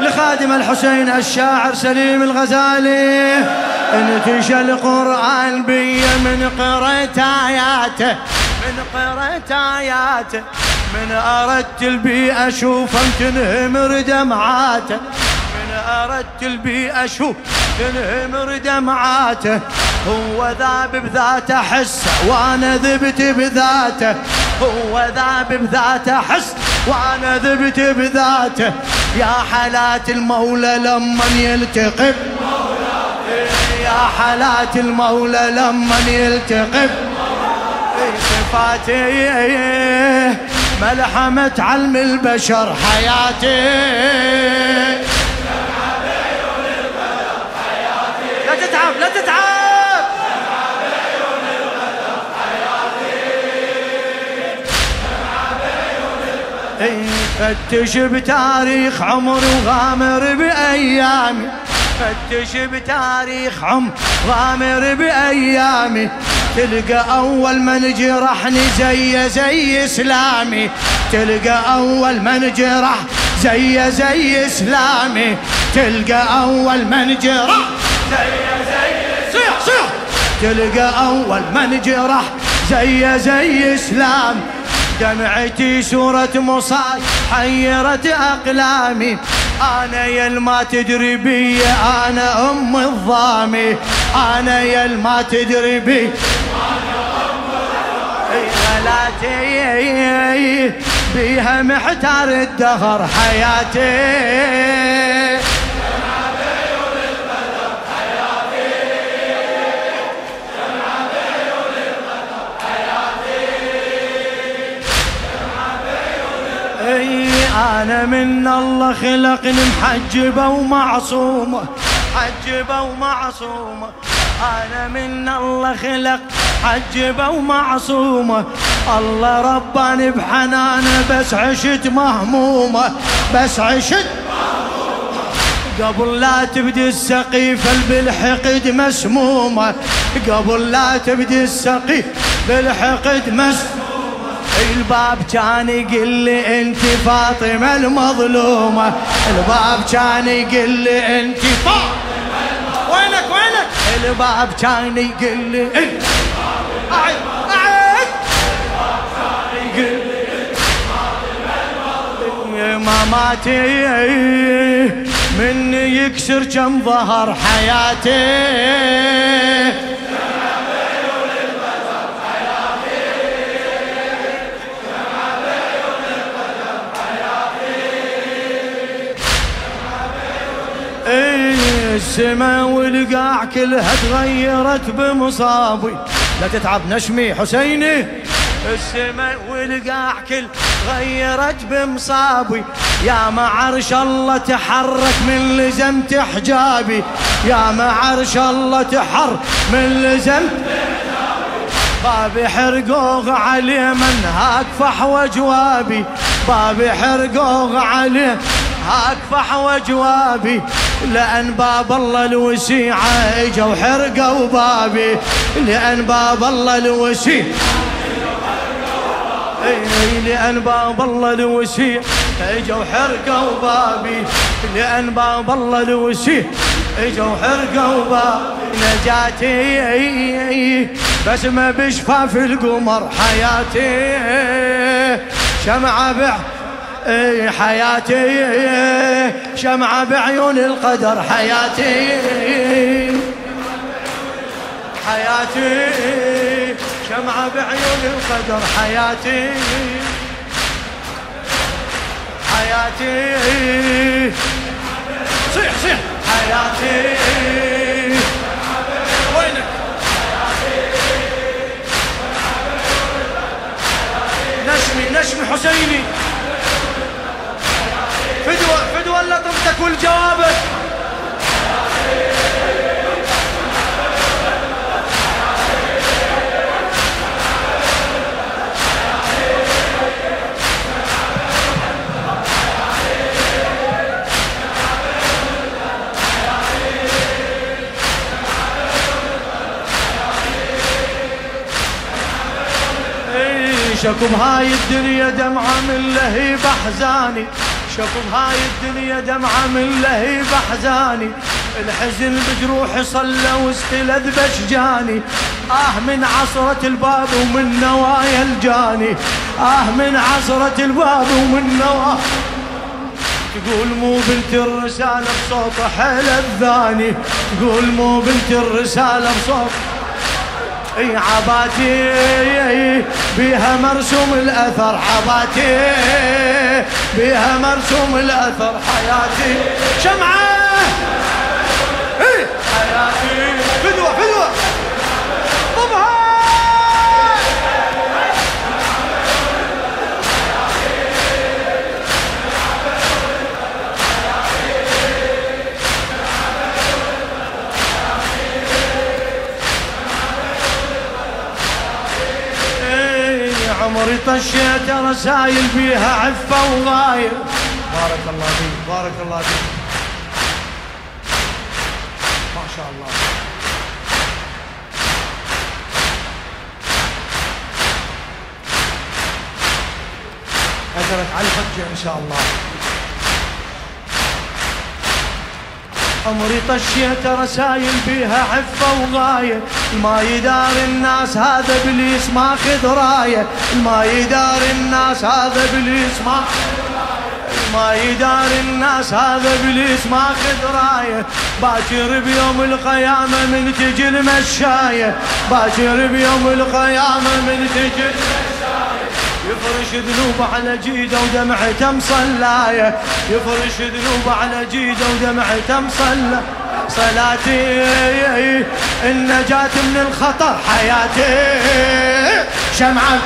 لخادم الحسين الشاعر سليم الغزالي انتشى القرآن بي من قرأت آياته من قرأت آياته من أردت البي أشوف تنهمر دمعاته من أردت البي أشوف تنهمر دمعاته هو ذاب بذاته حس وأنا ذبت بذاته هو ذاب بذاته حس وأنا ذبت بذاته يا حالات المولى لما يلتقي يا حالات المولى لما يلتقي صفاتي ملحمة علم البشر حياتي فتش بتاريخ عمري وغامر بأيامي فتش بتاريخ عمر غامر بأيامي. تلقى أول من جرحني زي زي إسلامي تلقى أول من جرح زي زي إسلامي. تلقى أول من جرح زي زي صيح تلقى أول من جرح زي زي إسلام دمعتي سورة مصاي حيرت أقلامي. أنا يل ما تدري بي أنا أم الظامي أنا يل ما تدري بي. غلاتي بيها محتار الدهر حياتي. أنا من الله خلقني محجبة ومعصومة محجبة ومعصومة أنا من الله خلق محجبة ومعصومة الله رباني بحنانة بس عشت مهمومة بس عشت قبل لا تبدي السقيفة بالحقد مسمومة قبل لا تبدي السقيفة بالحقد مسمومة الباب كان يقول لي انت فاطمة المظلومة. الباب كان يقول لي انت فاطمة وينك وينك الباب كان يقول لي انت اعد ماماتي مني يكسر كم ظهر حياتي. السما والقاع كلها تغيرت بمصابي. لا تتعب نشمي حسيني. السما والقاع كل غيرت بمصابي. يا معرش الله تحرك من لزمت حجابي يا معرش الله تحر من لزمت بابي حرقوغ عليه من هاك فحوى جوابي بابي حرقوغ عليه هاك فحوى جوابي لأن باب الله الوسيعة اجوا حرقوا بابي لأن باب الله الوسيع. لأن باب الله الوسيع اجوا حرقوا بابي لأن باب الله الوسيع اجوا حرقوا بابي نجاتي بس ما بشفاف القمر حياتي. شمعة بع اي حياتي شمعة بعيون القدر حياتي حياتي شمعة بعيون القدر حياتي حياتي صيح صيح. حياتي وينك؟ نشمي نشمي حسيني. شكو بهاي الدنيا دمعة من لهيب أحزاني شكو بهاي الدنيا دمعة من لهيب أحزاني الحزن بجروحي صلى واستلذ بشجاني. آه من عصرة الباب ومن نوايا الجاني. آه من عصرة الباب ومن نوايا. تقول مو بنت الرسالة بصوت حيل الثاني. تقول مو بنت الرسالة بصوت اي عباتي بيها مرسوم الأثر عباتي بيها مرسوم الأثر حياتي. شمعة! حياتي. فدوة فدوة! طشيت رسايل بيها عفة وغاير بارك الله فيك بارك الله فيك. ما شاء الله. أجرك على الحجة إن شاء الله. عمري طشيت رسايل بيها عفة وغاية. ما يدار الناس هذا إبليس ماخذ راية. ما يدار الناس هذا إبليس ما ما يدار الناس هذا إبليس ماخذ راية. باكر بيوم القيامة من تجي المشاية. باكر بيوم القيامة من تجي يفرش ذنوب على جيده ودمعته مصلايه يفرش ذنوب على جيده ودمعته مصلايه صلاتي النجاة من الخطر حياتي. شمعة.